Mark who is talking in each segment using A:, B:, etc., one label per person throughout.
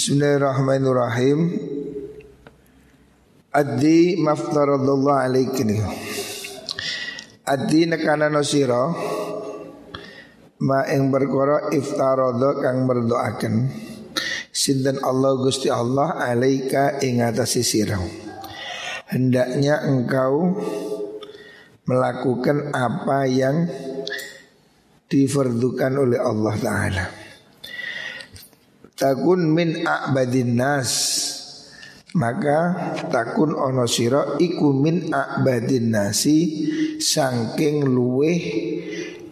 A: Bismillahirrahmanirrahim. Addi maftaradallahu alaiki nih. Addi nekana sira ma ing perkara iftaradha kang merdoaken sinten Allah Gusti Allah alaika ing atase sira. Hendaknya engkau melakukan apa yang difardukan oleh Allah Ta'ala Takun min a'badin nas Maka takun ono siro iku min a'badin nasi Sangking luweh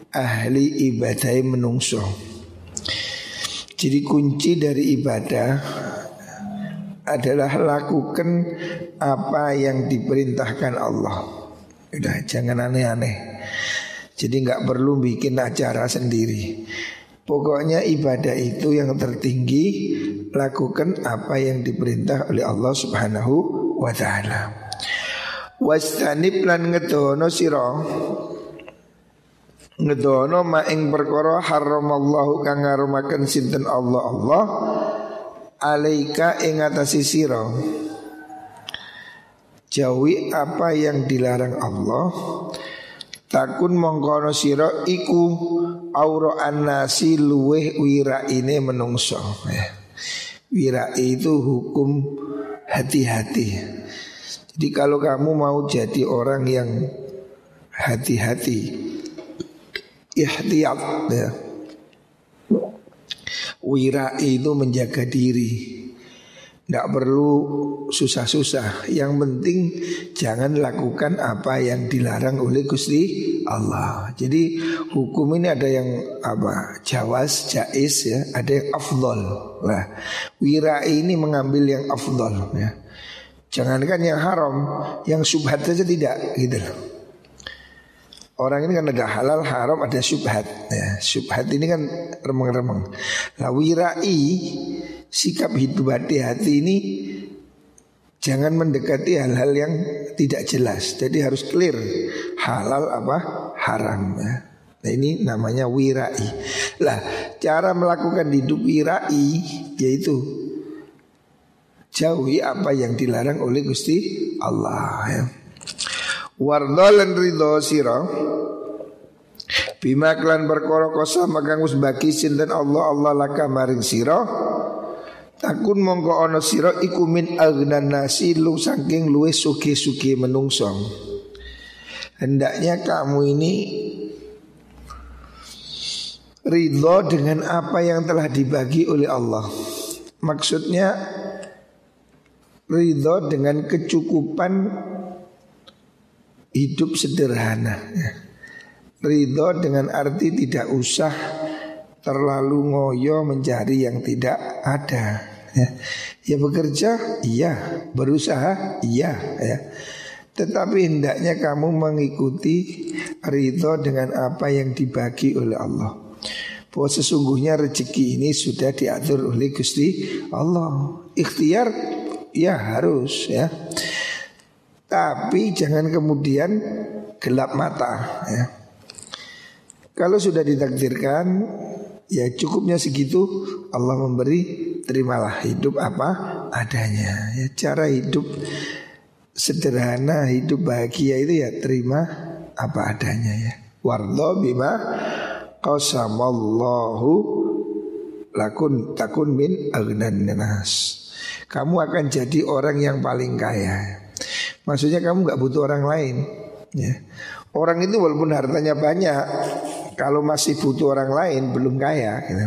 A: ahli ibadah menungso Jadi kunci dari ibadah adalah lakukan apa yang diperintahkan Allah. Udah jangan aneh-aneh. Jadi nggak perlu bikin acara sendiri. Pokoknya ibadah itu yang tertinggi lakukan apa yang diperintah oleh Allah Subhanahu wa taala. Wastanib lan ngedono sira ngedono ma ing perkara haramallahu kang ngarumaken sinten Allah Allah alaika ing atasi sira jauhi apa yang dilarang Allah takun mongkono sira iku aura annasi luweh ini menungso. Ya. wira itu hukum hati-hati. Jadi kalau kamu mau jadi orang yang hati-hati ihtiyat ya. Wira itu menjaga diri Tidak perlu susah-susah. Yang penting jangan lakukan apa yang dilarang oleh Gusti Allah. Jadi hukum ini ada yang apa? Jawas, jais ya. Ada yang afdol. Nah, wira ini mengambil yang afdol ya. Jangankan yang haram Yang subhat saja tidak gitu loh. Orang ini kan ada halal haram ada syubhat ya, Syubhat ini kan remeng-remeng. Nah wirai Sikap hidup hati-hati ini Jangan mendekati hal-hal yang tidak jelas Jadi harus clear Halal apa haram ya. Nah ini namanya wirai Lah cara melakukan hidup wirai Yaitu Jauhi apa yang dilarang oleh Gusti Allah ya. Wardolan ridho siro Bima klan berkoro kosa magang us bagi sinten Allah Allah laka maring siro Takun mongko ono siro iku min agnan nasi lu saking luwe suki suki menungsong Hendaknya kamu ini Ridho dengan apa yang telah dibagi oleh Allah Maksudnya Ridho dengan kecukupan hidup sederhana. Ridho dengan arti tidak usah terlalu ngoyo mencari yang tidak ada. Ya, ya bekerja, iya. Berusaha, iya. Ya. Tetapi hendaknya kamu mengikuti ridho dengan apa yang dibagi oleh Allah. Bahwa sesungguhnya rezeki ini sudah diatur oleh Gusti Allah. Ikhtiar, ya harus ya. Tapi jangan kemudian gelap mata ya. Kalau sudah ditakdirkan ya cukupnya segitu Allah memberi terimalah hidup apa adanya ya cara hidup sederhana hidup bahagia itu ya terima apa adanya ya wardo bima qasamallahu lakun takun min agnan nas kamu akan jadi orang yang paling kaya Maksudnya kamu nggak butuh orang lain. Ya. Orang itu walaupun hartanya banyak, kalau masih butuh orang lain belum kaya. Gitu.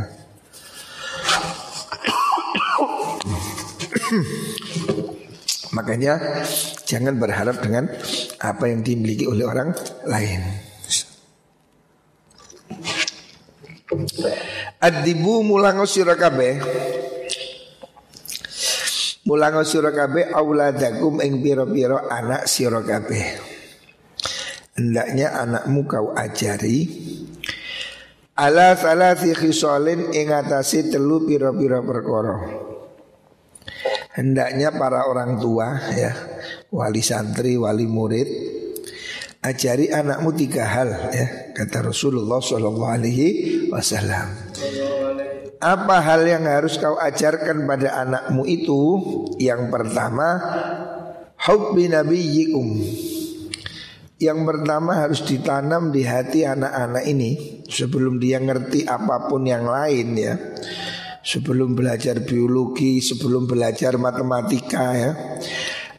A: Makanya jangan berharap dengan apa yang dimiliki oleh orang lain. Adibu mulango sirakabe Mulango sira kabeh auladakum ing pira-pira anak sira kabeh. Hendaknya anakmu kau ajari ala salasi khisalin ing atase telu pira-pira perkara. Hendaknya para orang tua ya, wali santri, wali murid ajari anakmu tiga hal ya, kata Rasulullah Shallallahu alaihi wasallam. Apa hal yang harus kau ajarkan pada anakmu itu? Yang pertama, hubbi nabiyyikum. Yang pertama harus ditanam di hati anak-anak ini sebelum dia ngerti apa pun yang lain ya. Sebelum belajar biologi, sebelum belajar matematika ya.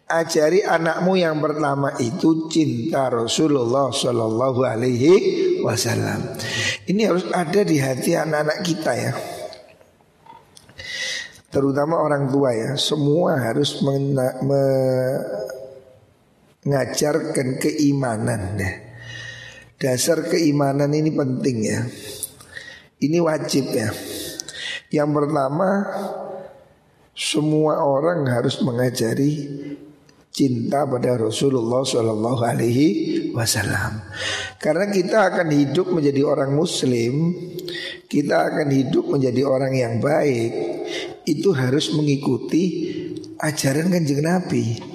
A: Ajari anakmu yang pertama itu cinta Rasulullah Shallallahu Alaihi Wasallam. Ini harus ada di hati anak-anak kita ya terutama orang tua ya, semua harus mengajarkan keimanan deh. Dasar keimanan ini penting ya. Ini wajib ya. Yang pertama semua orang harus mengajari cinta pada Rasulullah Shallallahu Alaihi Wasallam. Karena kita akan hidup menjadi orang Muslim, kita akan hidup menjadi orang yang baik, itu harus mengikuti ajaran kanjeng Nabi.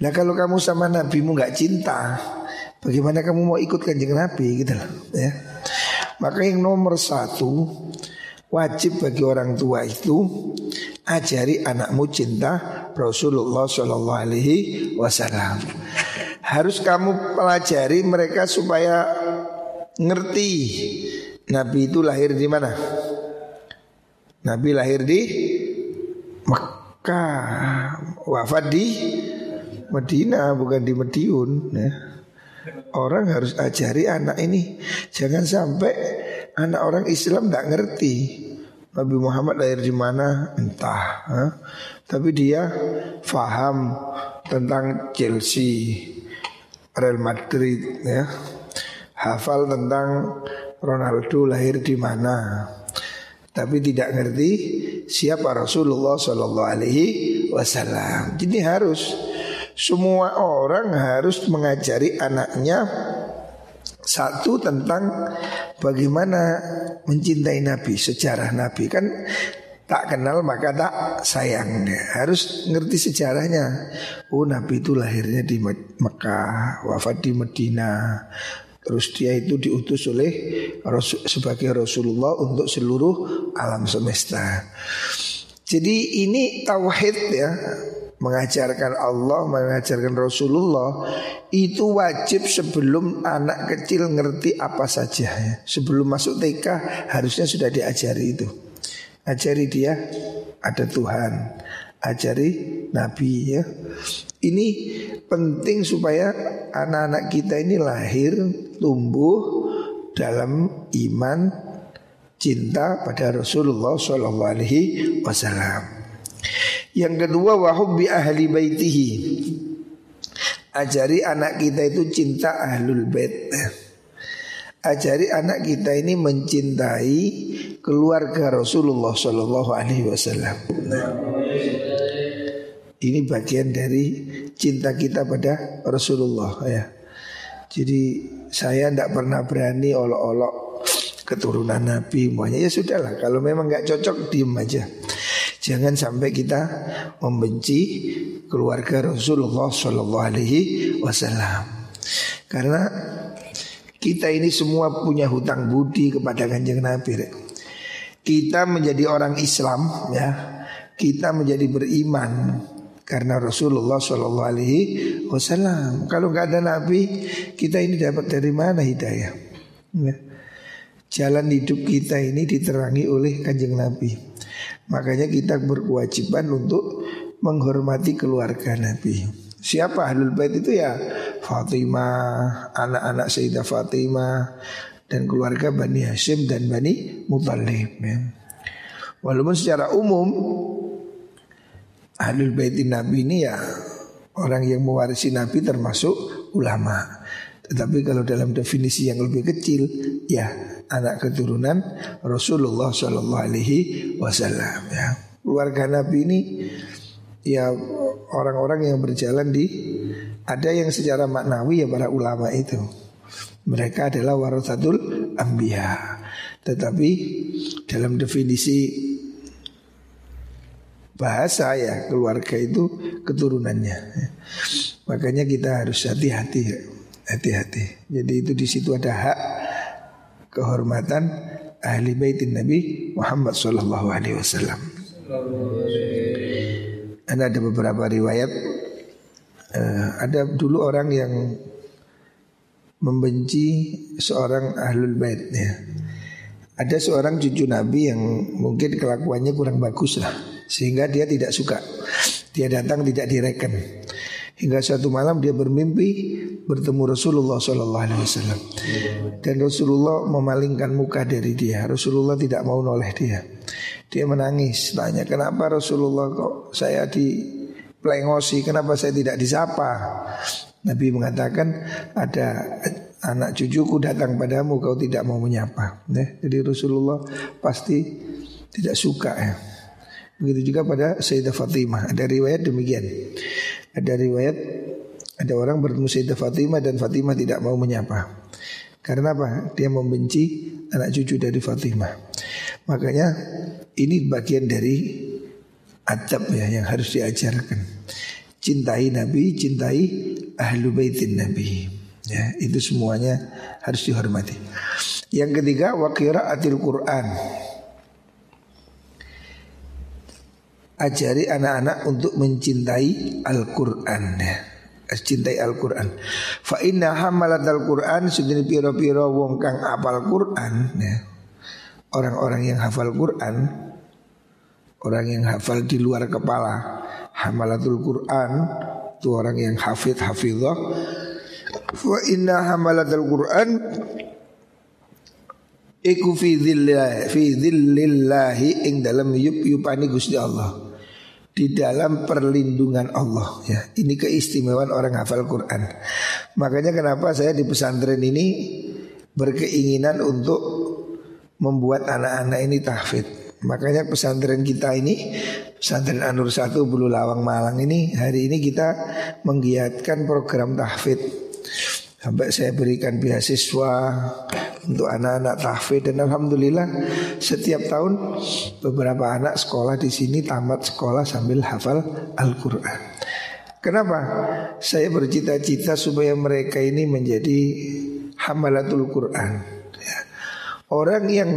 A: Nah kalau kamu sama nabimu nggak cinta, bagaimana kamu mau ikut kanjeng Nabi gitu loh ya. Maka yang nomor satu wajib bagi orang tua itu ajari anakmu cinta Rasulullah Shallallahu Alaihi Wasallam. Harus kamu pelajari mereka supaya ngerti Nabi itu lahir di mana. Nabi lahir di Mekah, wafat di Medina bukan di Mediun. Ya. Orang harus ajari anak ini jangan sampai anak orang Islam tidak ngerti Nabi Muhammad lahir di mana entah. Ha? Tapi dia faham tentang Chelsea, Real Madrid ya. Hafal tentang Ronaldo lahir di mana. Tapi tidak ngerti siapa Rasulullah Shallallahu Alaihi Wasallam. Jadi harus semua orang harus mengajari anaknya satu tentang bagaimana mencintai Nabi, sejarah Nabi kan tak kenal maka tak sayang Harus ngerti sejarahnya. Oh Nabi itu lahirnya di Mekah, wafat di Medina. Terus dia itu diutus oleh sebagai Rasulullah untuk seluruh alam semesta. Jadi ini tauhid ya mengajarkan Allah, mengajarkan Rasulullah itu wajib sebelum anak kecil ngerti apa saja ya. Sebelum masuk TK harusnya sudah diajari itu. Ajari dia ada Tuhan, ajari Nabi ya. Ini penting supaya anak-anak kita ini lahir tumbuh dalam iman cinta pada Rasulullah Shallallahu Alaihi Wasallam. Yang kedua wahubbi ahli baitihi. Ajari anak kita itu cinta ahlul bait. Ajari anak kita ini mencintai keluarga Rasulullah Shallallahu Alaihi Wasallam. Ini bagian dari cinta kita pada Rasulullah ya. Jadi saya tidak pernah berani olok-olok keturunan Nabi semuanya ya sudahlah kalau memang nggak cocok diem aja. Jangan sampai kita membenci keluarga Rasulullah Shallallahu Alaihi Wasallam. Karena kita ini semua punya hutang budi kepada kanjeng Nabi. Kita menjadi orang Islam ya, kita menjadi beriman karena Rasulullah Shallallahu Alaihi Wasallam. Kalau nggak ada Nabi, kita ini dapat dari mana hidayah? Ya. Jalan hidup kita ini diterangi oleh kanjeng Nabi. Makanya kita berkewajiban untuk menghormati keluarga Nabi. Siapa Ahlul Bait itu ya Fatimah, anak-anak Sayyidah Fatimah dan keluarga Bani Hashim dan Bani Muthalib ya. Walaupun secara umum Ahlul Bait Nabi ini ya orang yang mewarisi Nabi termasuk ulama. Tetapi kalau dalam definisi yang lebih kecil ya anak keturunan Rasulullah Shallallahu Alaihi Wasallam ya. Keluarga Nabi ini ya orang-orang yang berjalan di ada yang secara maknawi ya para ulama itu. Mereka adalah warasatul ambia tetapi dalam definisi bahasa ya keluarga itu keturunannya. Makanya kita harus hati-hati hati-hati. Jadi itu di situ ada hak kehormatan ahli baitin Nabi Muhammad sallallahu alaihi wasallam. ada beberapa riwayat uh, ada dulu orang yang membenci seorang ahlul bait ya. Ada seorang cucu Nabi yang mungkin kelakuannya kurang bagus lah Sehingga dia tidak suka Dia datang tidak direken Hingga suatu malam dia bermimpi bertemu Rasulullah SAW Dan Rasulullah memalingkan muka dari dia. Rasulullah tidak mau noleh dia. Dia menangis Tanya kenapa Rasulullah kok saya di plengosi Kenapa saya tidak disapa? Nabi mengatakan ada anak cucuku datang padamu kau tidak mau menyapa. Ya, jadi Rasulullah pasti tidak suka ya. Begitu juga pada Sayyidah Fatimah. Ada riwayat demikian. Ada riwayat ada orang bertemu Sayyidah Fatimah dan Fatimah tidak mau menyapa. Karena apa? Dia membenci anak cucu dari Fatimah. Makanya ini bagian dari adab ya yang harus diajarkan. Cintai Nabi, cintai ahlu baitin Nabi. Ya, itu semuanya harus dihormati. Yang ketiga wakira atil Quran. Ajari anak-anak untuk mencintai Al-Quran. Cintai Al-Quran Fa inna hamalat Al-Quran Sebenarnya piro-piro wong kang apal Quran ya. Orang-orang yang hafal Quran Orang yang hafal di luar kepala Hamalatul Quran Itu orang yang hafid hafidhah Wa inna hamalatul Quran Iku fi dhillah Fi dhillillahi Ing dalam yup yupani Gusti Allah di dalam perlindungan Allah ya. Ini keistimewaan orang hafal Quran. Makanya kenapa saya di pesantren ini berkeinginan untuk membuat anak-anak ini tahfidz. Makanya pesantren kita ini pesantren Anur Satu Bulu Lawang Malang ini hari ini kita menggiatkan program tahfidz Sampai saya berikan beasiswa untuk anak-anak tahfidz dan alhamdulillah setiap tahun beberapa anak sekolah di sini tamat sekolah sambil hafal Al-Qur'an. Kenapa? Saya bercita-cita supaya mereka ini menjadi hamalatul Quran. Ya. Orang yang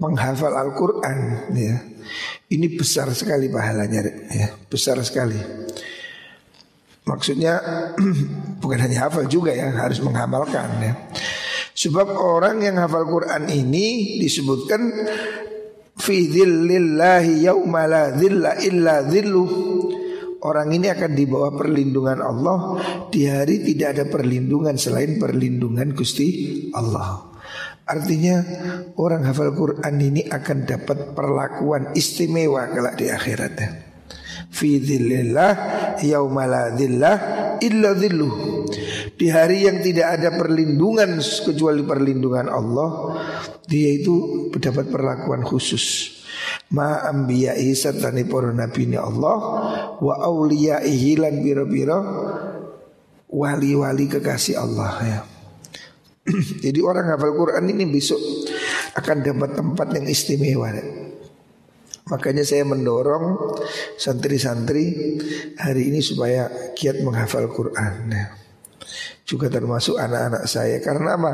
A: menghafal Al-Quran ya, ini besar sekali pahalanya, ya, besar sekali. Maksudnya bukan hanya hafal juga ya harus menghafalkan ya. Sebab orang yang hafal Quran ini disebutkan fi dzillillahi yauma la dzilla illa dzillu. Orang ini akan dibawa perlindungan Allah di hari tidak ada perlindungan selain perlindungan Gusti Allah. Artinya orang hafal Quran ini akan dapat perlakuan istimewa kelak di akhiratnya fi dhillillah yaumala dhillah illa dhilluh. Di hari yang tidak ada perlindungan kecuali perlindungan Allah, dia itu mendapat perlakuan khusus. Ma ambiyai sertani para nabi Allah wa auliyaihi lan biro-biro wali-wali kekasih Allah ya. Jadi orang hafal Quran ini besok akan dapat tempat yang istimewa. Ya. Makanya saya mendorong santri-santri hari ini supaya kiat menghafal Quran. Ya. Juga termasuk anak-anak saya karena apa?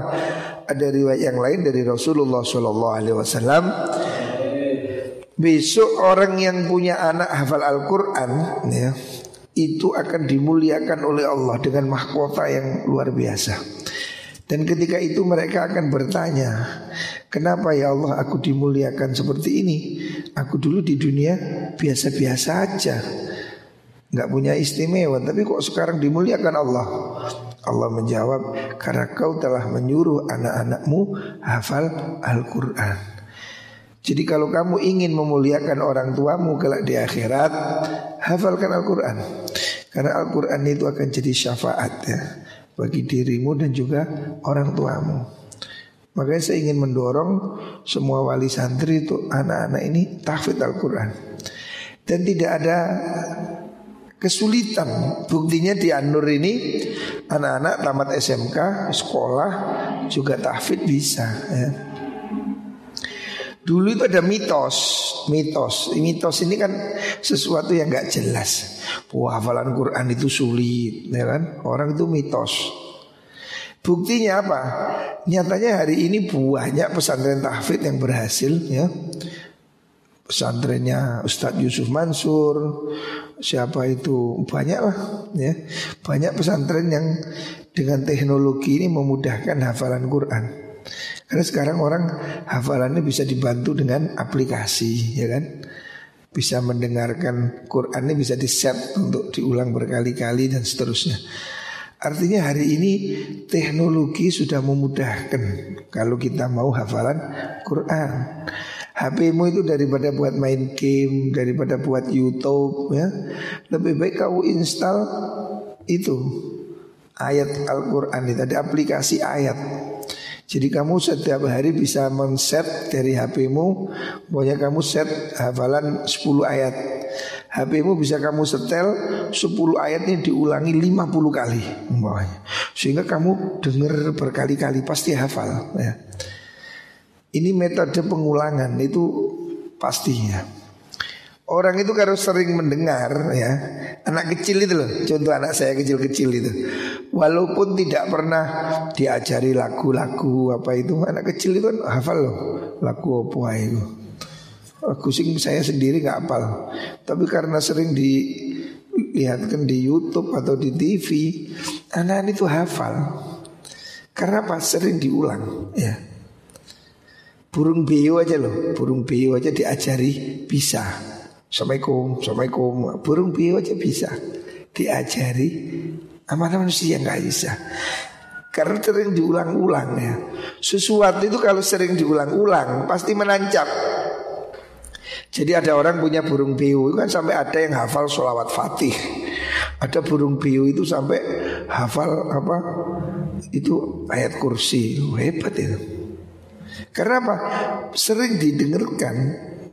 A: Ada riwayat yang lain dari Rasulullah Shallallahu Alaihi Wasallam. Besok orang yang punya anak hafal Al-Quran ya, itu akan dimuliakan oleh Allah dengan mahkota yang luar biasa. Dan ketika itu mereka akan bertanya, kenapa ya Allah aku dimuliakan seperti ini? Aku dulu di dunia biasa-biasa aja. Nggak punya istimewa Tapi kok sekarang dimuliakan Allah? Allah menjawab Karena kau telah menyuruh anak-anakmu hafal Al-Quran. Jadi kalau kamu ingin memuliakan orang tuamu kelak di akhirat Hafalkan Al-Quran. Karena Al-Quran itu akan jadi syafaat ya Bagi dirimu dan juga orang tuamu Makanya saya ingin mendorong semua wali santri itu anak-anak ini tahfidz Al-Quran Dan tidak ada kesulitan Buktinya di An-Nur ini anak-anak tamat SMK, sekolah juga tahfidz bisa ya. Dulu itu ada mitos, mitos. Mitos ini kan sesuatu yang gak jelas. Wah, hafalan Quran itu sulit, ya kan? Orang itu mitos. Buktinya apa? Nyatanya hari ini banyak pesantren tahfidz yang berhasil ya. Pesantrennya Ustadz Yusuf Mansur, siapa itu banyak lah ya. Banyak pesantren yang dengan teknologi ini memudahkan hafalan Quran. Karena sekarang orang hafalannya bisa dibantu dengan aplikasi ya kan. Bisa mendengarkan Qurannya bisa di set untuk diulang berkali-kali dan seterusnya. Artinya hari ini teknologi sudah memudahkan kalau kita mau hafalan Quran. HPmu itu daripada buat main game, daripada buat YouTube ya. Lebih baik kau install itu ayat Al-Qur'an itu ada aplikasi ayat. Jadi kamu setiap hari bisa men-set dari HPmu Pokoknya kamu set hafalan 10 ayat HPmu bisa kamu setel 10 ayatnya diulangi 50 kali umpamanya. Sehingga kamu dengar berkali-kali pasti hafal ya. Ini metode pengulangan itu pastinya. Orang itu kalau sering mendengar ya Anak kecil itu loh Contoh anak saya kecil-kecil itu Walaupun tidak pernah diajari lagu-lagu apa itu Anak kecil itu kan hafal loh Lagu apa itu Lagu saya sendiri nggak apal. Tapi karena sering dilihatkan di YouTube atau di TV, anak itu hafal. Karena apa? Sering diulang, ya. Burung beo aja loh, burung beo aja diajari bisa. Assalamualaikum, assalamualaikum. Burung beo aja bisa diajari. Amanah manusia nggak bisa. Karena sering diulang-ulang ya. Sesuatu itu kalau sering diulang-ulang pasti menancap. Jadi ada orang punya burung biu kan sampai ada yang hafal sholawat fatih. Ada burung biu itu sampai hafal apa? Itu ayat kursi. Hebat itu. Karena apa? Sering didengarkan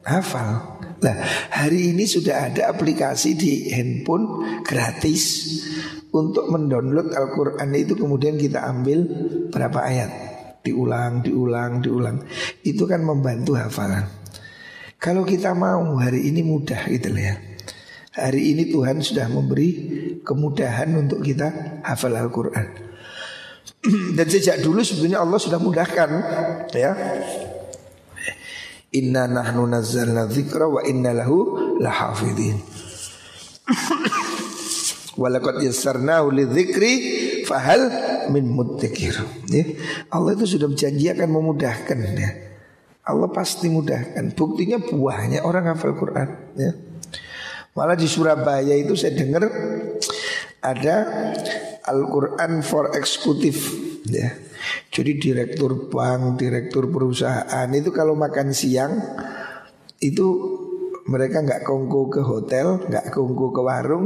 A: hafal. Nah, hari ini sudah ada aplikasi di handphone gratis untuk mendownload Al-Quran itu kemudian kita ambil berapa ayat, diulang, diulang, diulang. Itu kan membantu hafalan. Kalau kita mau hari ini mudah gitu ya. Hari ini Tuhan sudah memberi kemudahan untuk kita hafal Al-Quran. Dan sejak dulu sebetulnya Allah sudah mudahkan ya. Inna nahnu nazzalna dzikra wa inna lahu lahafidhin. Walaqad yassarnahu lidzikri fahal min muddakir. Ya. Allah itu sudah berjanji akan memudahkan ya. Allah pasti mudahkan. Buktinya buahnya orang hafal Quran. Ya. Malah di Surabaya itu saya dengar ada Al-Quran for eksekutif. Ya. Jadi direktur bank, direktur perusahaan itu kalau makan siang itu mereka nggak kongko ke hotel, nggak kongko ke warung,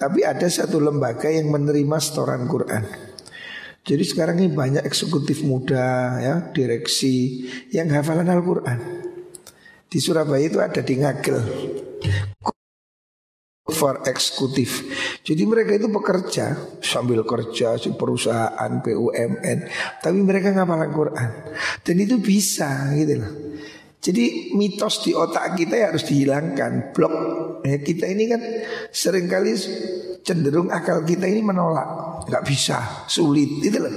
A: tapi ada satu lembaga yang menerima setoran Quran. Jadi sekarang ini banyak eksekutif muda ya, direksi yang hafalan Al-Qur'an. Di Surabaya itu ada di Ngagel. For eksekutif. Jadi mereka itu bekerja sambil kerja di perusahaan BUMN, tapi mereka ngapal Al-Qur'an. Dan itu bisa gitu loh. Jadi mitos di otak kita ya harus dihilangkan. Blok ya, kita ini kan sering kali cenderung akal kita ini menolak, nggak bisa, sulit itu loh.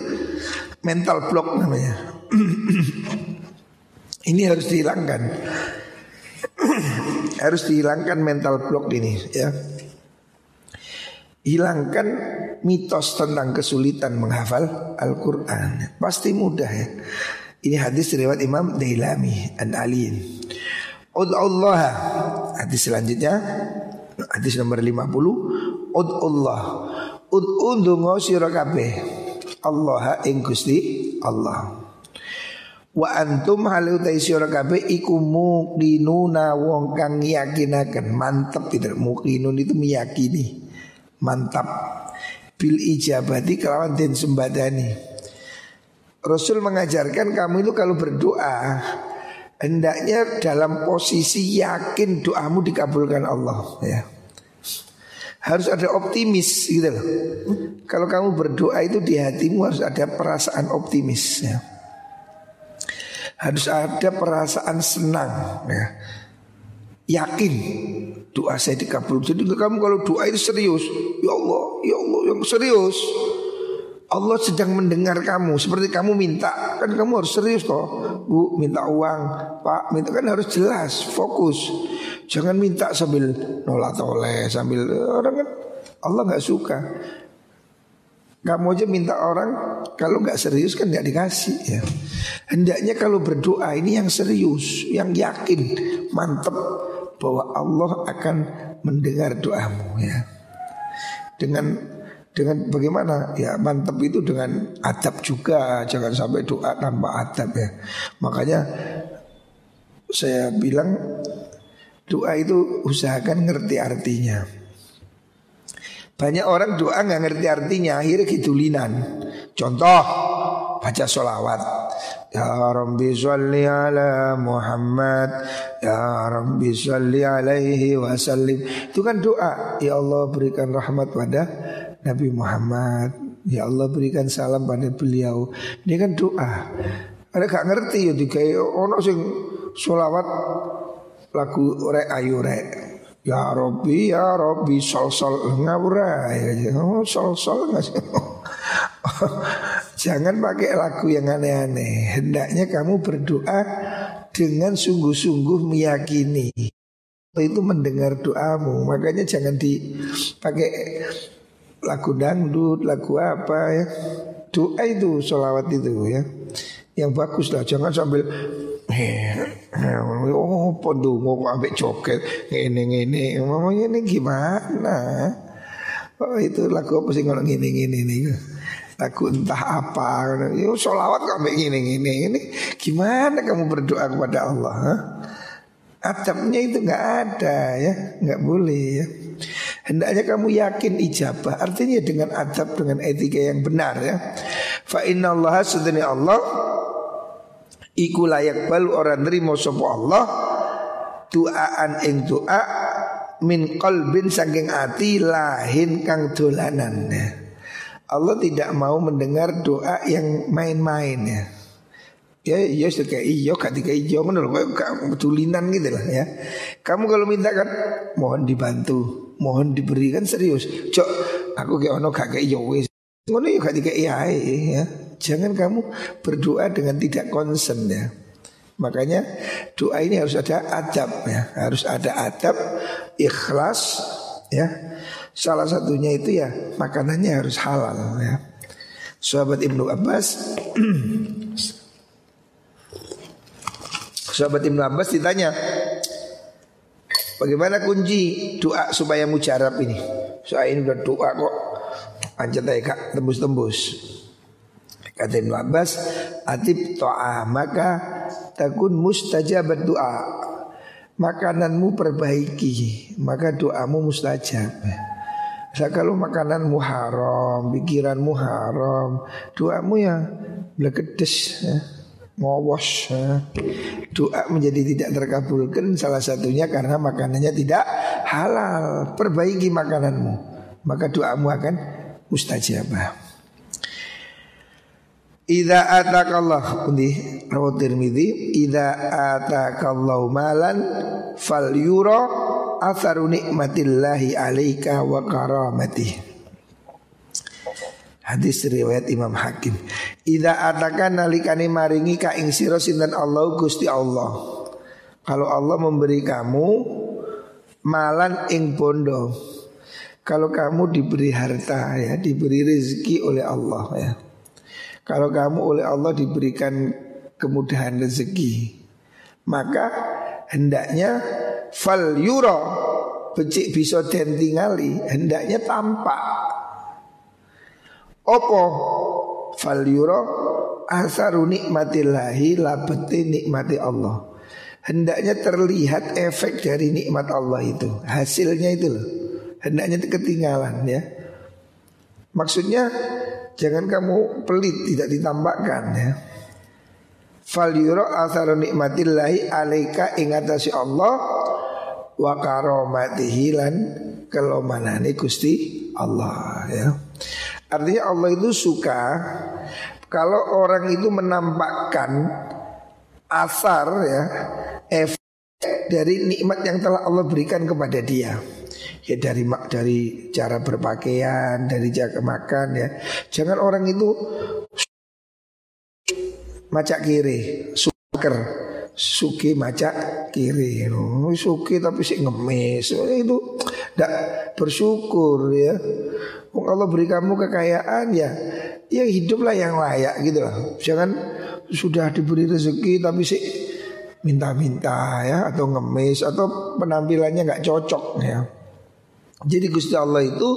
A: Mental block namanya. ini harus dihilangkan. harus dihilangkan mental block ini ya. Hilangkan mitos tentang kesulitan menghafal Al-Quran Pasti mudah ya ini hadis riwayat Imam Dailami an Aliin. Allah Hadis selanjutnya. Hadis nomor 50 Allah. Ud'u ndonga sira kabeh. Allah ing Gusti Allah. Wa antum halu ta sira kabeh iku muqinuna wong kang yakinaken mantep itu muqinun itu meyakini. Mantap. Bil ijabati kelawan den sembadani Rasul mengajarkan kamu itu kalau berdoa hendaknya dalam posisi yakin doamu dikabulkan Allah ya. Harus ada optimis gitu loh. Kalau kamu berdoa itu di hatimu harus ada perasaan optimis ya. Harus ada perasaan senang ya. Yakin doa saya dikabul. Jadi kamu kalau doa itu serius, ya Allah, ya Allah yang serius. Allah sedang mendengar kamu. Seperti kamu minta. Kan kamu harus serius kok bu minta uang. Pak minta. Kan harus jelas fokus. Jangan minta sambil nolak toleh sambil orang kan Allah nggak suka. Kamu aja minta orang kalau nggak serius kan nggak dikasih ya. Hendaknya kalau berdoa ini yang serius yang yakin mantep bahwa Allah akan mendengar doamu ya. Dengan dengan bagaimana? Ya mantap itu dengan adab juga. Jangan sampai doa tanpa adab ya. Makanya saya bilang doa itu usahakan ngerti artinya. Banyak orang doa nggak ngerti artinya akhirnya kidulinan contoh baca sholawat. Ya Rabbi salli ala Muhammad. Ya Rabbi salli alaihi wasallim. Itu kan doa. Ya Allah berikan rahmat pada Nabi Muhammad Ya Allah berikan salam pada beliau. Ini kan doa. Ada gak ngerti ya kayak ono sing solawat lagu rek ayu rek. Ya Robbi ya Robbi sol sol ngawura ya oh, sol sol Jangan pakai lagu yang aneh-aneh. Hendaknya kamu berdoa dengan sungguh-sungguh meyakini. Itu mendengar doamu Makanya jangan dipakai lagu dangdut, lagu apa ya. Doa itu sholawat itu ya. Yang bagus lah, jangan sambil oh pondu mau ambek coket ini ini mau ini gimana? Oh itu lagu apa sih kalau gini gini ini lagu entah apa, yo sholawat kok ambek gini gini ini gimana kamu berdoa kepada Allah? Huh? Adabnya itu nggak ada ya, nggak boleh ya. Hendaknya kamu yakin ijabah. Artinya dengan adab dengan etika yang benar ya. Fa inna Allah sedani Allah. Iku layak balu orang nerimo sopo Allah. Duaan ing doa Min qalbin saking ati lahin kang dolanan ya. Allah tidak mau mendengar doa yang main-main ya. Ya iya kayak iyo ketika iyo menurut kayak tulinan gitu lah ya. Kamu kalau minta kan mohon dibantu, mohon diberikan serius. Cok, aku kayak ono gak kayak iyo wis. Ngono ya ketika iya ya. Jangan kamu berdoa dengan tidak konsen ya. Makanya doa ini harus ada adab ya, harus ada adab, ikhlas ya. Salah satunya itu ya makanannya harus halal ya. Sahabat Ibnu Abbas Sahabat Ibn Abbas ditanya Bagaimana kunci doa supaya mujarab ini? Soal ini udah doa kok. Anjat aja kak. Tembus-tembus. Kata Ibn Abbas Atib to'a maka takun mustajabat doa. Makananmu perbaiki Maka doamu mustajab. Saya kalau makananmu haram Pikiranmu haram Doamu ya Blekedes ya ngowos doa menjadi tidak terkabulkan salah satunya karena makanannya tidak halal. Perbaiki makananmu. Maka doamu akan mustajabah. Ida atakallah. Undi rawat Tirmidzi. Ida atakallahu malan fal yura atharu nikmatillahi alaika wa karamatihi Hadis riwayat Imam Hakim. Ida atakan nalikani maringi ka ing sira sinten Allah Gusti Allah. Kalau Allah memberi kamu malan ing bondo. Kalau kamu diberi harta ya, diberi rezeki oleh Allah ya. Kalau kamu oleh Allah diberikan kemudahan rezeki, maka hendaknya fal yuro becik bisa den tingali, hendaknya tampak Opo fal yuro asaru nikmatillahi labeti nikmati Allah. Hendaknya terlihat efek dari nikmat Allah itu. Hasilnya itu loh. Hendaknya ketinggalan ya. Maksudnya jangan kamu pelit tidak ditambahkan ya. Fal yuro asaru nikmatillahi alaika ingatasi Allah wa karomatihi lan kelomanane Gusti Allah ya. Artinya Allah itu suka kalau orang itu menampakkan asar ya efek dari nikmat yang telah Allah berikan kepada dia. Ya dari dari cara berpakaian, dari cara makan ya. Jangan orang itu macak kiri, suker, suki macak kiri. No, suki tapi sih ngemis. Itu tidak bersyukur ya. Allah beri kamu kekayaan ya, ya hiduplah yang layak gitu loh. Jangan sudah diberi rezeki tapi sih minta-minta ya atau ngemis atau penampilannya nggak cocok ya. Jadi Gusti Allah itu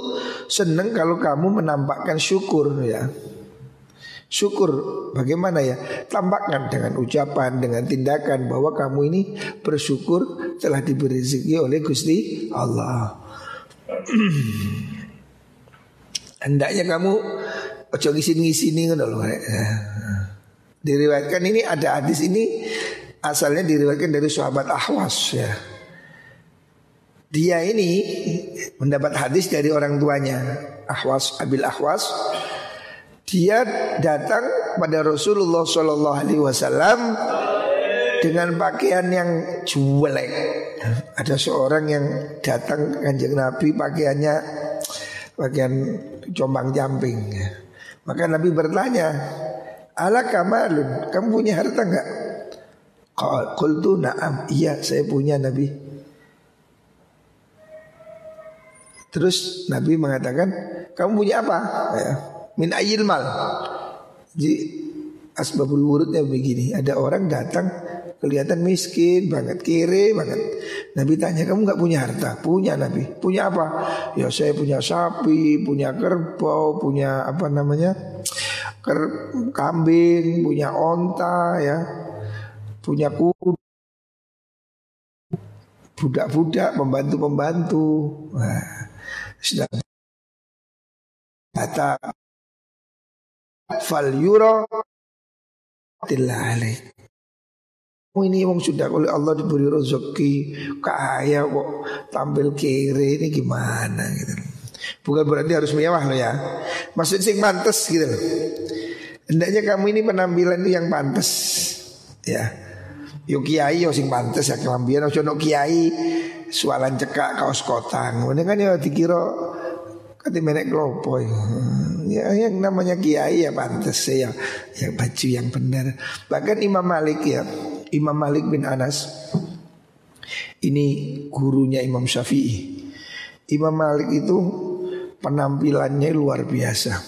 A: seneng kalau kamu menampakkan syukur ya. Syukur bagaimana ya? Tampakkan dengan ucapan, dengan tindakan bahwa kamu ini bersyukur telah diberi rezeki oleh Gusti Allah. Hendaknya kamu ojo ngisin-ngisini loh. Diriwayatkan ini ada hadis ini asalnya diriwayatkan dari sahabat Ahwas ya. Dia ini mendapat hadis dari orang tuanya Ahwas Abil Ahwas. Dia datang pada Rasulullah Shallallahu Alaihi Wasallam dengan pakaian yang jelek. Ada seorang yang datang kanjeng Nabi pakaiannya pakaian combang jamping. Maka Nabi bertanya, Ala kamalun, kamu punya harta enggak? Qultu na'am Iya saya punya Nabi Terus Nabi mengatakan Kamu punya apa? Ya. Min ayil mal. Jadi asbabul wurudnya begini. Ada orang datang kelihatan miskin banget kiri banget. Nabi tanya kamu nggak punya harta? Punya Nabi. Punya apa? Ya saya punya sapi punya kerbau punya apa namanya ker kambing punya onta ya. Punya kuda. Budak-budak pembantu-pembantu. Nah, sudah kata fal yuro Oh ini wong sudah oleh Allah diberi rezeki kaya kok tampil kiri ini gimana gitu. Bukan berarti harus mewah loh ya. Maksud sing pantas gitu loh. Hendaknya kamu ini penampilan itu yang pantas ya. Yo kiai yo sing pantes ya kelambian ojo no kiai sualan cekak kaos kotang. Ini kan ya dikira kati menek klopo ya. ya yang namanya kiai ya pantes ya yang baju yang benar. Bahkan Imam Malik ya, Imam Malik bin Anas ini gurunya Imam Syafi'i. Imam Malik itu penampilannya luar biasa.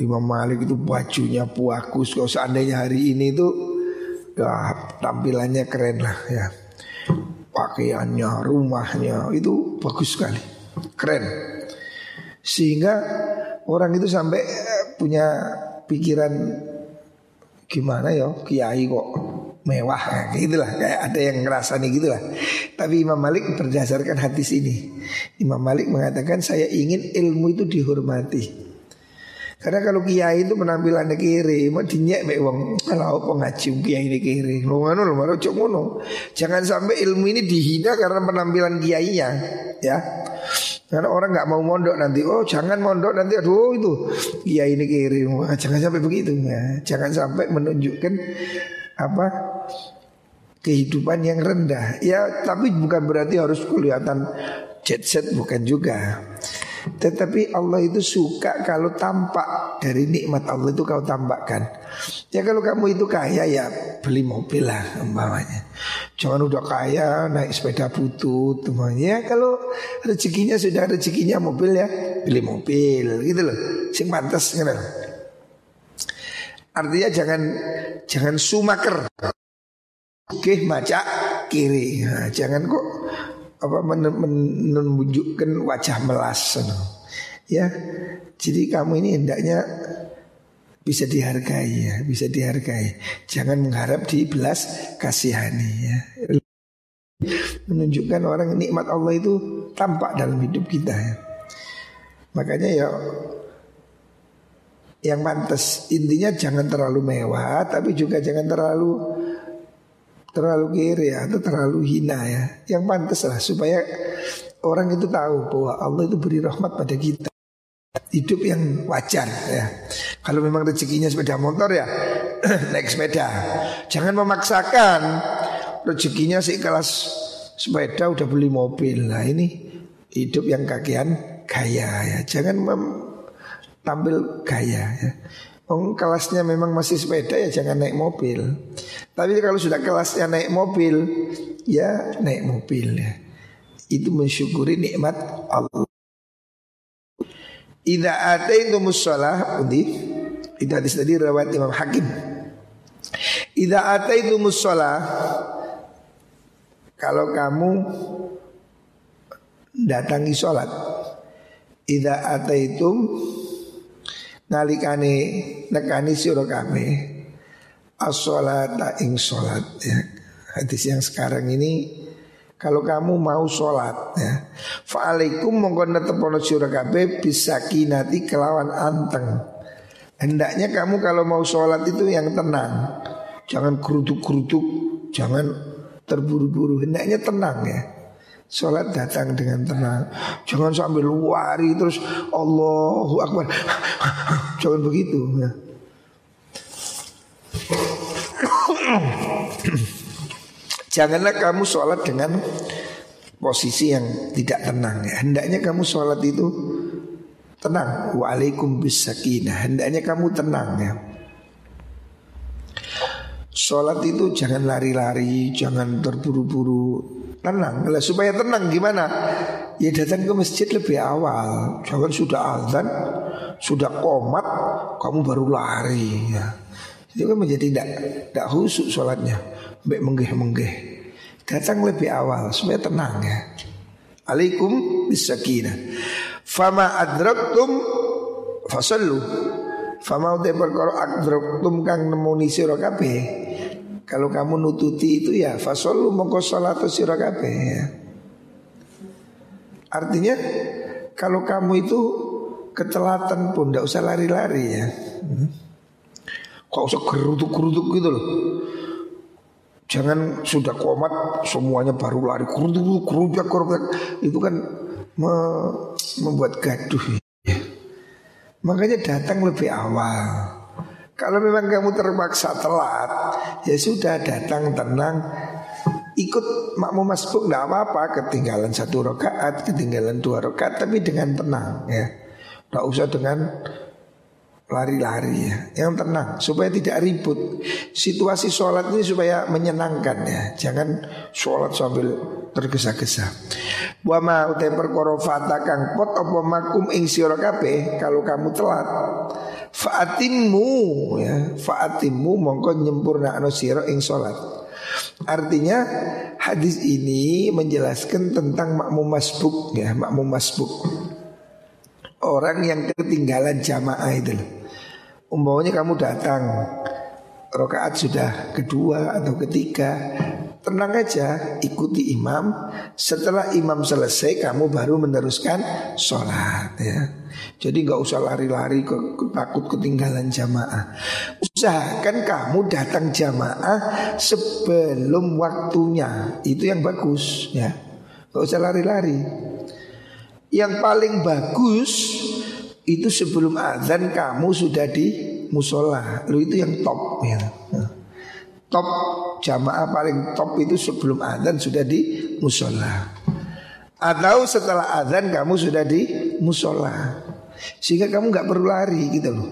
A: Imam Malik itu bajunya puakus Kalau seandainya hari ini itu ya tampilannya keren lah ya pakaiannya rumahnya itu bagus sekali keren sehingga orang itu sampai eh, punya pikiran gimana ya kiai kok mewah ya, gitulah kayak ada yang ngerasa nih gitulah tapi Imam Malik berdasarkan hadis ini Imam Malik mengatakan saya ingin ilmu itu dihormati karena kalau kiai itu penampilannya kiri, mau dinyek mek wong. Kalau apa ngaji kiai ini kiri, lo ngono cok ngono. Jangan sampai ilmu ini dihina karena penampilan kiainya, ya. Karena orang nggak mau mondok nanti, oh jangan mondok nanti, aduh itu kiai ini kiri, jangan sampai begitu, ya. Jangan sampai menunjukkan apa kehidupan yang rendah. Ya, tapi bukan berarti harus kelihatan jet set, bukan juga. Tetapi Allah itu suka kalau tampak dari nikmat Allah itu kau tampakkan. Ya kalau kamu itu kaya ya beli mobil lah umpamanya. Jangan udah kaya naik sepeda butut semuanya. Ya kalau rezekinya sudah rezekinya mobil ya beli mobil gitu loh. Sing pantas gitu. Artinya jangan jangan sumaker. Oke, maca kiri. Nah, jangan kok apa menunjukkan wajah melas ya jadi kamu ini hendaknya bisa dihargai ya bisa dihargai jangan mengharap dibelas kasihani ya menunjukkan orang nikmat Allah itu tampak dalam hidup kita ya makanya ya yang pantas intinya jangan terlalu mewah tapi juga jangan terlalu terlalu kiri atau terlalu hina ya. Yang pantas lah supaya orang itu tahu bahwa Allah itu beri rahmat pada kita. Hidup yang wajar ya. Kalau memang rezekinya sepeda motor ya naik sepeda. Jangan memaksakan rezekinya sih kelas sepeda udah beli mobil. Nah ini hidup yang kakian gaya ya. Jangan tampil gaya ya. Oh, kelasnya memang masih sepeda ya jangan naik mobil. Tapi kalau sudah kelasnya naik mobil, ya naik mobil ya. Itu mensyukuri nikmat Allah. Idza ataitum shalah undi itu hadis tadi riwayat Imam Hakim. Idza ataitum shalah kalau kamu datangi sholat Idza ataitum nalikane nekani sira kabeh as-sholata ing salat ya. Hadis yang sekarang ini kalau kamu mau sholat ya. Fa'alaikum mongko netepono sira kabeh bisakinati kelawan anteng. Hendaknya kamu kalau mau sholat itu yang tenang. Jangan kerutuk-kerutuk Jangan terburu-buru. Hendaknya tenang ya. Sholat datang dengan tenang. Jangan sambil luari terus Allahu Akbar. Jangan begitu ya. Janganlah kamu sholat dengan posisi yang tidak tenang ya. Hendaknya kamu sholat itu tenang. Waalaikum bisakinah. Hendaknya kamu tenang ya. Sholat itu jangan lari-lari, jangan terburu-buru, tenang. Lah supaya tenang gimana? Ya datang ke masjid lebih awal. Jangan sudah azan, sudah komat, kamu baru lari ya. Itu kan menjadi tidak tidak khusyuk sholatnya Mbak menggeh-menggeh Datang lebih awal supaya tenang ya Alaikum bisakinah Fama adraktum fasallu Fama utai perkara adraktum kang nemuni sira Kalau kamu nututi itu ya fasallu mongko salatu sira ya. Artinya kalau kamu itu ketelatan pun tidak usah lari-lari ya. Hmm. Kok usah gerutuk-gerutuk gitu loh. Jangan sudah komat semuanya baru lari. Kerutuk kerutuk itu kan me, membuat gaduh. Ya. Makanya datang lebih awal. Kalau memang kamu terpaksa telat, ya sudah datang tenang, ikut makmum masbuk tidak apa-apa, ketinggalan satu rakaat, ketinggalan dua rakaat, tapi dengan tenang ya, tidak usah dengan lari-lari ya, yang tenang supaya tidak ribut. Situasi sholat ini supaya menyenangkan ya, jangan sholat sambil tergesa-gesa. Wa ma utai perkara fata kang pot apa makum ing sira kalau kamu telat. Fa'atimmu ya, fa'atimmu mongko nyempurnakno sira ing sholat. Artinya hadis ini menjelaskan tentang makmum masbuk ya, makmum masbuk. Orang yang ketinggalan jamaah itu loh. Umpamanya kamu datang Rokaat sudah kedua atau ketiga Tenang aja ikuti imam. Setelah imam selesai kamu baru meneruskan sholat ya. Jadi nggak usah lari-lari ke, takut ketinggalan jamaah. Usahakan kamu datang jamaah sebelum waktunya. Itu yang bagus ya. Gak usah lari-lari. Yang paling bagus itu sebelum azan kamu sudah di musola. Lu itu yang top ya. Top jamaah paling top itu sebelum azan sudah di musola. Atau setelah azan kamu sudah di musola. Sehingga kamu nggak perlu lari gitu loh.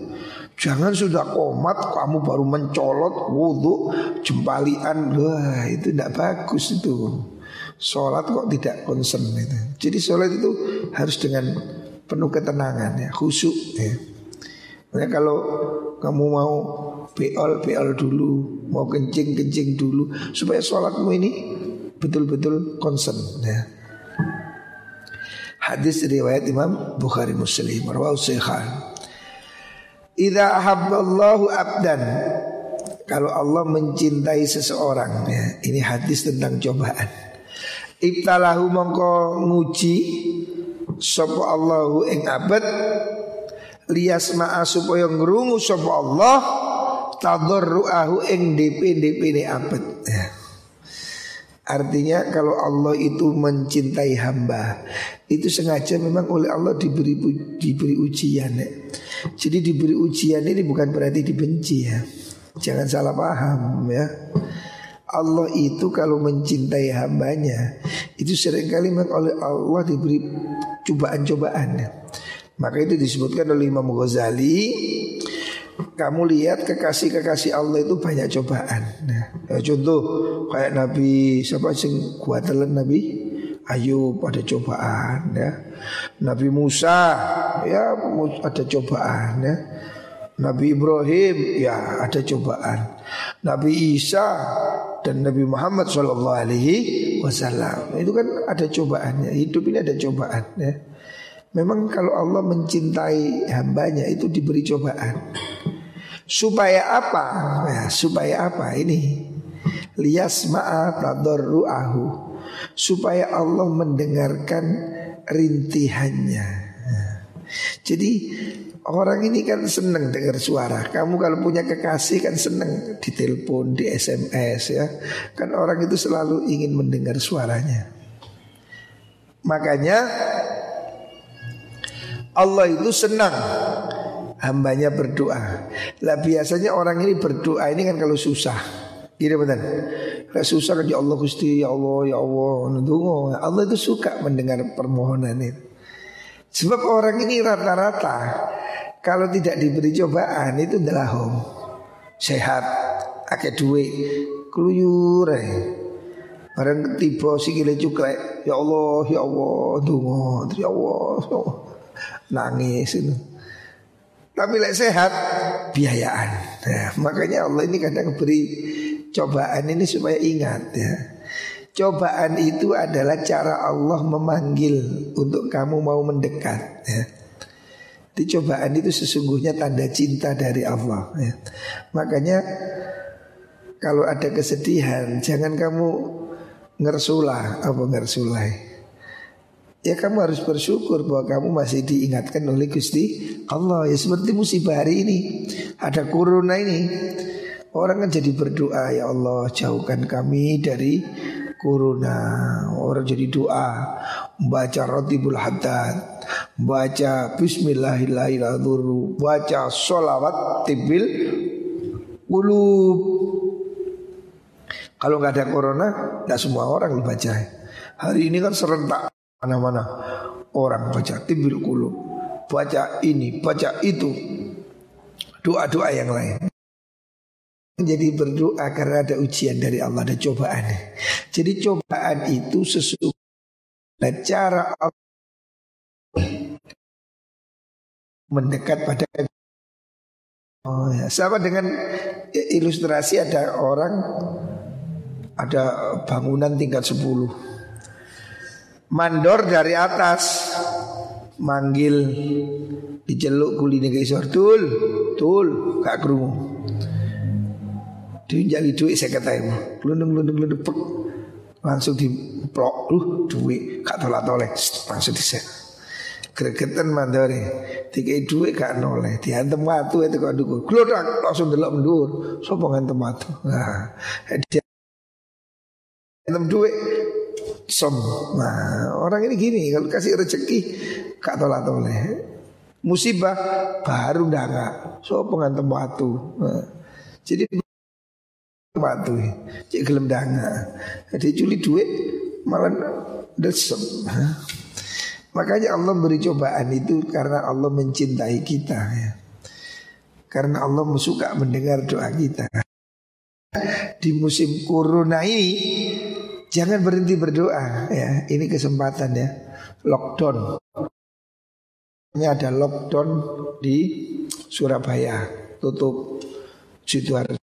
A: Jangan sudah komat kamu baru mencolot wudhu jempalian wah itu tidak bagus itu. Sholat kok tidak concern itu. Jadi sholat itu harus dengan penuh ketenangan ya, khusyuk ya. Makanya kalau kamu mau beol beol dulu, mau kencing kencing dulu supaya sholatmu ini betul-betul concern ya. Hadis riwayat Imam Bukhari Muslim rawahu Syekhan. Idza ahabballahu abdan kalau Allah mencintai seseorang ya, ini hadis tentang cobaan. Ibtalahu mongko nguji sapa Allahu ing abad liyasma'a supaya ngrungu sapa Allah tadarruahu ing DP-DP ne abad ya. Artinya kalau Allah itu mencintai hamba Itu sengaja memang oleh Allah diberi diberi ujian ya. Jadi diberi ujian ini bukan berarti dibenci ya Jangan salah paham ya Allah itu kalau mencintai hambanya Itu sering kali memang oleh Allah diberi cobaan-cobaan. Maka itu disebutkan oleh Imam Ghazali kamu lihat kekasih-kekasih Allah itu banyak cobaan. Nah, ya contoh kayak Nabi siapa sing kuatelen Nabi Ayub ada cobaan ya. Nabi Musa ya ada cobaan ya. Nabi Ibrahim ya ada cobaan. Nabi Isa dan Nabi Muhammad Shallallahu Alaihi Wasallam itu kan ada cobaannya. Hidup ini ada cobaan ya. Memang kalau Allah mencintai hambanya itu diberi cobaan Supaya apa? Ya, supaya apa ini? Lias ma'at tadarru'ahu Supaya Allah mendengarkan rintihannya Jadi orang ini kan senang dengar suara Kamu kalau punya kekasih kan senang ditelepon, di SMS ya Kan orang itu selalu ingin mendengar suaranya Makanya Allah itu senang hambanya berdoa. Lah biasanya orang ini berdoa ini kan kalau susah. Gini betul. Kalau susah kan ya Allah Gusti, ya Allah, ya Allah, nunggu. Allah itu suka mendengar permohonan ini. Sebab orang ini rata-rata kalau tidak diberi cobaan itu adalah home. Sehat, akeh duit, keluyur Barang tiba sikile cuklek, ya Allah, ya Allah, dungo, ya Allah, nangis itu. Tapi lek sehat biayaan. Ya, makanya Allah ini kadang beri cobaan ini supaya ingat ya. Cobaan itu adalah cara Allah memanggil untuk kamu mau mendekat ya. Di cobaan itu sesungguhnya tanda cinta dari Allah ya. Makanya kalau ada kesedihan jangan kamu ngersulah apa ngersulai ya kamu harus bersyukur bahwa kamu masih diingatkan oleh Gusti Allah. Ya seperti musibah hari ini, ada corona ini. Orang kan jadi berdoa, ya Allah jauhkan kami dari corona. Orang jadi doa, baca rotibul haddad, baca bismillahirrahmanirrahim, baca sholawat tibil ulub. Kalau nggak ada corona, nggak semua orang baca. Hari ini kan serentak. Mana-mana. Orang baca tibil kulu Baca ini, baca itu. Doa-doa yang lain Jadi berdoa karena ada ujian dari Allah Ada cobaan. Jadi cobaan itu sesungguhnya Cara Allah Mendekat pada Oh ya, sama dengan ilustrasi ada orang ada bangunan tingkat 10 mandor dari atas manggil diceluk kuline ke isor tul tul gak krungu diunjali duit saya ibu lundung lundung lundung pek. Langsung diplok. Lu duit gak tolak toleh langsung disek. Gregetan mandore tiga duit gak noleh. Diantem watu itu kok dukur glodak langsung delok mendur sapa ngantem watu? Nah dia antem duit som. Nah, orang ini gini kalau kasih rezeki kak tolak toleh. Musibah baru danga. So pengantem waktu. Nah, jadi waktu cek gelem danga. Jadi culi duit malah desem. Makanya Allah beri cobaan itu karena Allah mencintai kita ya. Karena Allah suka mendengar doa kita. Di musim corona ini Jangan berhenti berdoa ya. Ini kesempatan ya. Lockdown. Ini ada lockdown di Surabaya. Tutup Sidoarjo.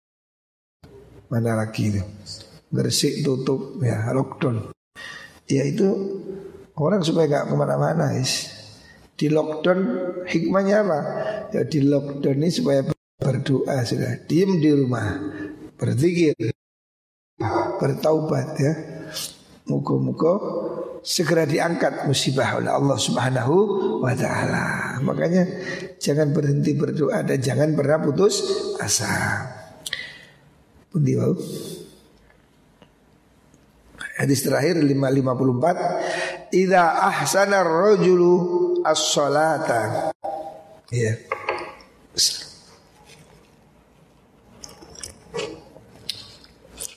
A: Mana lagi itu? Gresik tutup ya lockdown. Ya itu orang supaya nggak ke mana-mana is. Di lockdown hikmahnya apa? Ya di lockdown ini supaya berdoa sudah. Diem di rumah. Berzikir. Bertaubat ya. Muka-muka segera diangkat musibah oleh Allah Subhanahu wa taala. Makanya jangan berhenti berdoa dan jangan pernah putus asa. Pundi wau? Hadis terakhir 554 Idza ahsana ar-rajulu as-salata. Ya.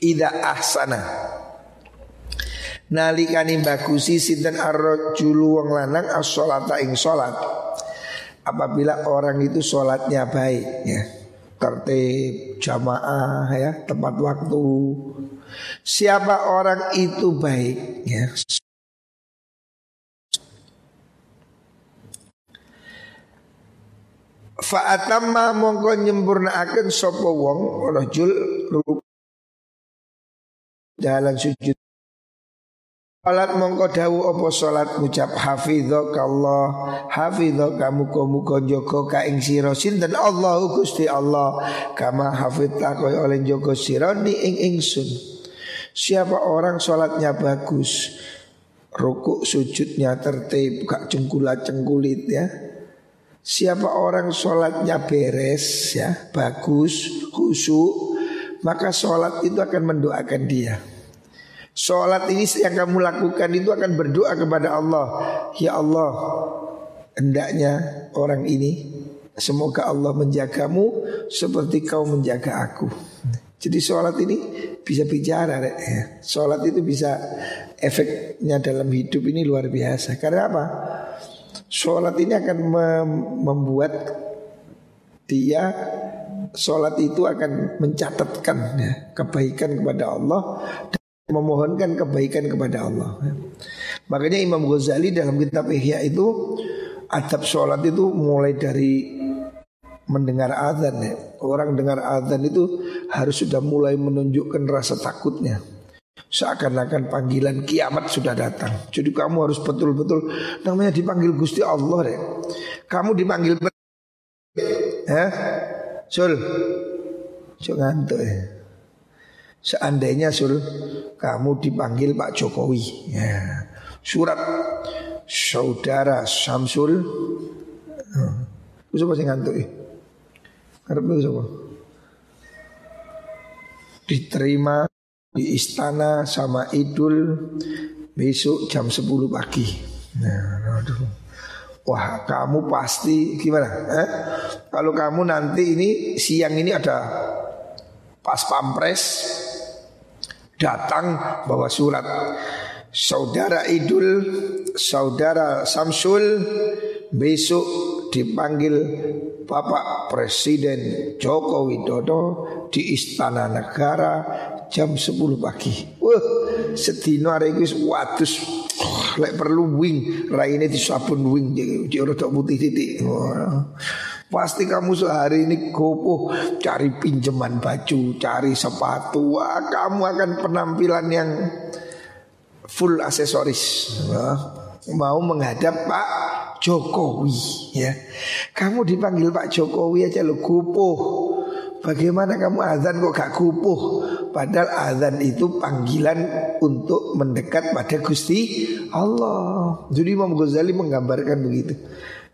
A: Ida ahsana nalikani bagusi sinten arrojulu wong lanang as-sholata ing sholat apabila orang itu sholatnya baik ya tertib jamaah ya tepat waktu. Siapa orang itu baik ya? Fa'atamma mongko nyempurnaaken sapa wong rajul dalam sujud Salat mongko dawu apa salat ngucap hafizakallah hafizaka muga-muga jaga ka ing sira. Sinten? Allahu Gusti Allah. Kama hafizta kaya oleh jaga sira ni ing ingsun. Siapa orang sholatnya bagus Rukuk sujudnya tertib Gak cengkulat cengkulit ya. Siapa orang sholatnya beres ya Bagus Khusyuk Maka sholat itu akan mendoakan dia Sholat ini yang kamu lakukan itu akan berdoa kepada Allah. Ya Allah Hendaknya orang ini Semoga Allah menjagamu Seperti kau menjaga aku. Jadi sholat ini bisa bicara ya. Sholat itu bisa Efeknya dalam hidup ini luar biasa. Karena apa? Sholat ini akan membuat Dia Sholat itu akan mencatatkan ya, Kebaikan kepada Allah memohonkan kebaikan kepada Allah. Makanya Imam Ghazali dalam kitab Ihya itu adab sholat itu mulai dari mendengar azan ya. Orang dengar azan itu harus sudah mulai menunjukkan rasa takutnya. Seakan-akan panggilan kiamat sudah datang. Jadi kamu harus betul-betul namanya dipanggil Gusti Allah deh. Kamu dipanggil ya. Sul. Jangan ngantuk ya. Seandainya sul kamu dipanggil Pak Jokowi, ya. surat saudara Samsul, hmm. siapa sih ngantuk ya? Karena siapa? Diterima di istana sama Idul besok jam 10 pagi. Nah. Wah kamu pasti gimana? Eh? Kalau kamu nanti ini siang ini ada pas pampres datang bawa surat saudara Idul, saudara Samsul besok dipanggil Bapak Presiden Joko Widodo di Istana Negara jam 10 pagi. Wah, sedino hari ini watus lek perlu wing raine disabun wing di rodok putih titik. Pasti kamu sehari ini kopo cari pinjaman baju, cari sepatu. Wah, kamu akan penampilan yang full aksesoris. Wah, mau menghadap Pak Jokowi ya. Kamu dipanggil Pak Jokowi aja lo kupuh. Bagaimana kamu azan kok gak kupuh? Padahal azan itu panggilan untuk mendekat pada Gusti Allah. Jadi Imam Ghazali menggambarkan begitu.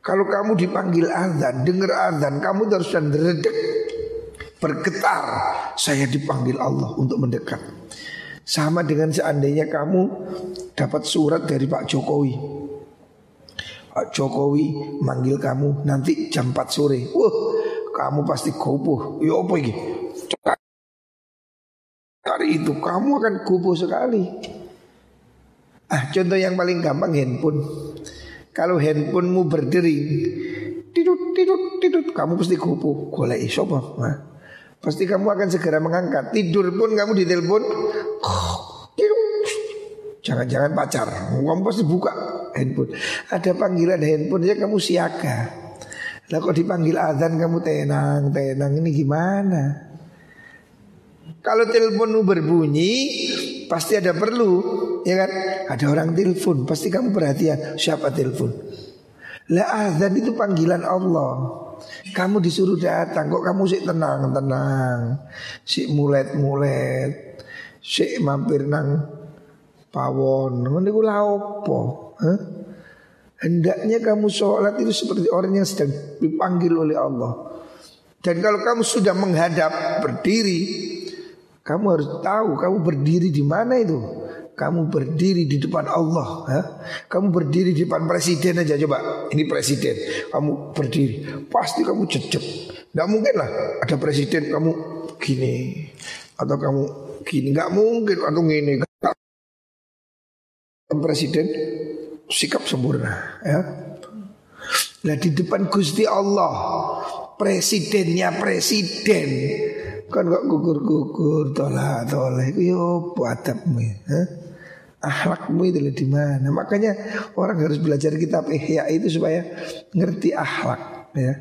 A: Kalau kamu dipanggil azan, dengar azan, kamu harus dan redek bergetar. Saya dipanggil Allah untuk mendekat. Sama dengan seandainya kamu dapat surat dari Pak Jokowi. Pak Jokowi manggil kamu nanti jam 4 sore. Wah, kamu pasti kupuh. Ya apa ini? Hari itu kamu akan kupuh sekali. Ah, contoh yang paling gampang handphone. Kalau handphonemu berdering, tidut tidut tidut, kamu pasti kupu, golek sapa? Nah, pasti kamu akan segera mengangkat. Tidur pun kamu ditelepon, jangan-jangan pacar, kamu pasti buka handphone. Ada panggilan handphone ya kamu siaga. Lah kok dipanggil azan kamu tenang, tenang ini gimana? Kalau teleponmu berbunyi, pasti ada perlu, ya kan? Ada orang telepon, pasti kamu perhatian siapa telepon. Lah azan itu panggilan Allah. Kamu disuruh datang, kok kamu sih tenang, tenang, sih mulet mulet, sih mampir nang pawon, niku opo? Huh? Hendaknya kamu sholat itu seperti orang yang sedang dipanggil oleh Allah. Dan kalau kamu sudah menghadap berdiri, kamu harus tahu kamu berdiri di mana itu. Kamu berdiri di depan Allah. Ya? Kamu berdiri di depan presiden aja coba. Ini presiden. Kamu berdiri. Pasti kamu jejak. Tidak mungkin lah ada presiden kamu gini atau kamu gini. Nggak mungkin atau gini. presiden sikap sempurna ya. Nah di depan Gusti Allah presidennya presiden kan kok gugur-gugur tolak tolak itu yo adabmu ya. Akhlakmu itu di mana? Makanya orang harus belajar kitab Ihya itu supaya ngerti akhlak ya.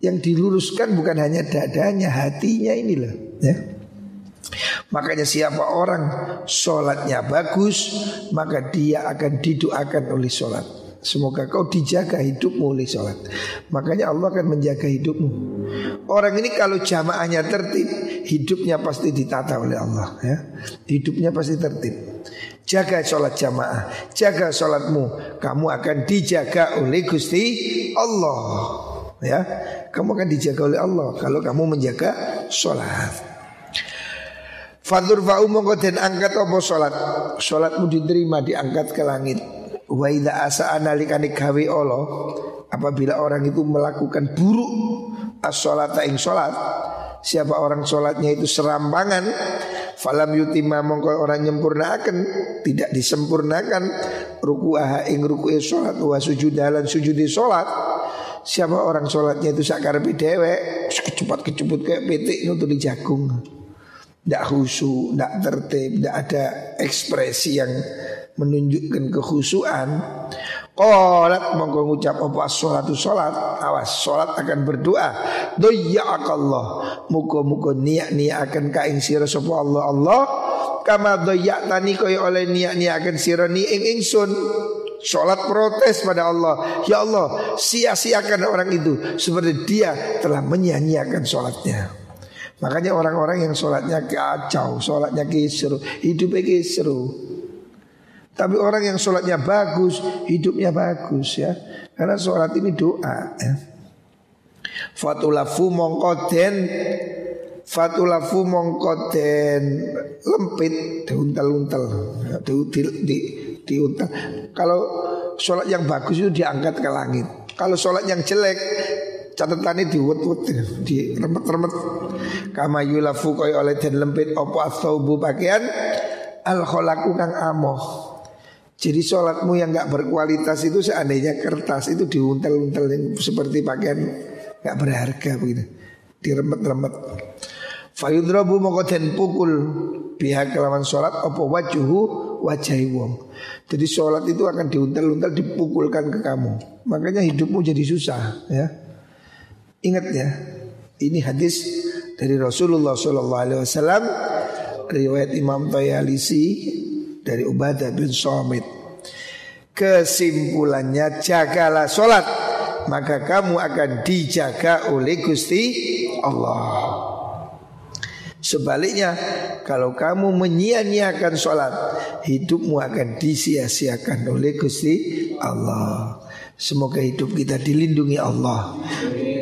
A: Yang diluruskan bukan hanya dadanya, hatinya ini loh ya. Makanya siapa orang sholatnya bagus Maka dia akan didoakan oleh sholat Semoga kau dijaga hidupmu oleh sholat Makanya Allah akan menjaga hidupmu Orang ini kalau jamaahnya tertib Hidupnya pasti ditata oleh Allah ya. Hidupnya pasti tertib Jaga sholat jamaah Jaga sholatmu Kamu akan dijaga oleh Gusti Allah Ya, Kamu akan dijaga oleh Allah Kalau kamu menjaga sholat Fadur fa'u angkat apa salat. Salatmu diterima diangkat ke langit. Wa idza asa analikane gawe Allah apabila orang itu melakukan buruk as-salata ing salat. Siapa orang sholatnya itu serampangan Falam yutima mongko orang nyempurnakan Tidak disempurnakan. Ruku'aha ing ruku'i sholat Wa sujudalan sujudi sholat. Siapa orang sholatnya itu sakar dewe Kecepat-keceput kayak petik itu di jagung. Tidak khusyuk, tidak tertib, tidak ada ekspresi yang menunjukkan kekhusuan. Qolat mongko ngucap apa? As-sholatu sholat Awas sholat akan berdoa. Doya'akallah Muka-muka niat-niat akan kain sirah sopa Allah. Allah Kama doya'tani kaya oleh niat-niat sirah ni ing ingsun. Sholat protes pada Allah. Ya Allah sia-siakan orang itu Seperti dia telah menyia-nyiakan sholatnya Makanya orang-orang yang sholatnya kacau, sholatnya kisru, hidupnya kisru. Tapi orang yang sholatnya bagus, hidupnya bagus ya. Karena sholat ini doa ya. Fatulafu mongkoden Fatulafu mongkoden Lempit Diuntal-untal di, di, Kalau sholat yang bagus itu diangkat ke langit Kalau sholat yang jelek Catatannya diwet-wet Di remet-remet kama yulafu kaya oleh den lempit apa athaubu pakaian al kang amoh jadi sholatmu yang nggak berkualitas itu seandainya kertas itu diuntel-untel seperti pakaian nggak berharga begitu, diremet-remet. Fayudrabu moko den pukul pihak kelawan sholat apa wajuhu wajahi wong. Jadi sholat itu akan diuntel-untel dipukulkan ke kamu. Makanya hidupmu jadi susah ya. Ingat ya, ini hadis dari Rasulullah Shallallahu Alaihi Wasallam riwayat Imam Tayalisi dari Ubadah bin Somit kesimpulannya jagalah sholat maka kamu akan dijaga oleh Gusti Allah. Sebaliknya kalau kamu menyia-nyiakan sholat Hidupmu akan disia-siakan oleh Gusti Allah. Semoga hidup kita dilindungi Allah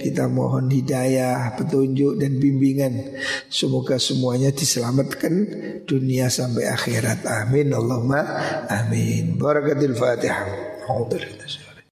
A: kita mohon hidayah, petunjuk dan bimbingan. Semoga semuanya diselamatkan dunia sampai akhirat. Amin. Allahumma amin. Barakatul Fatihah.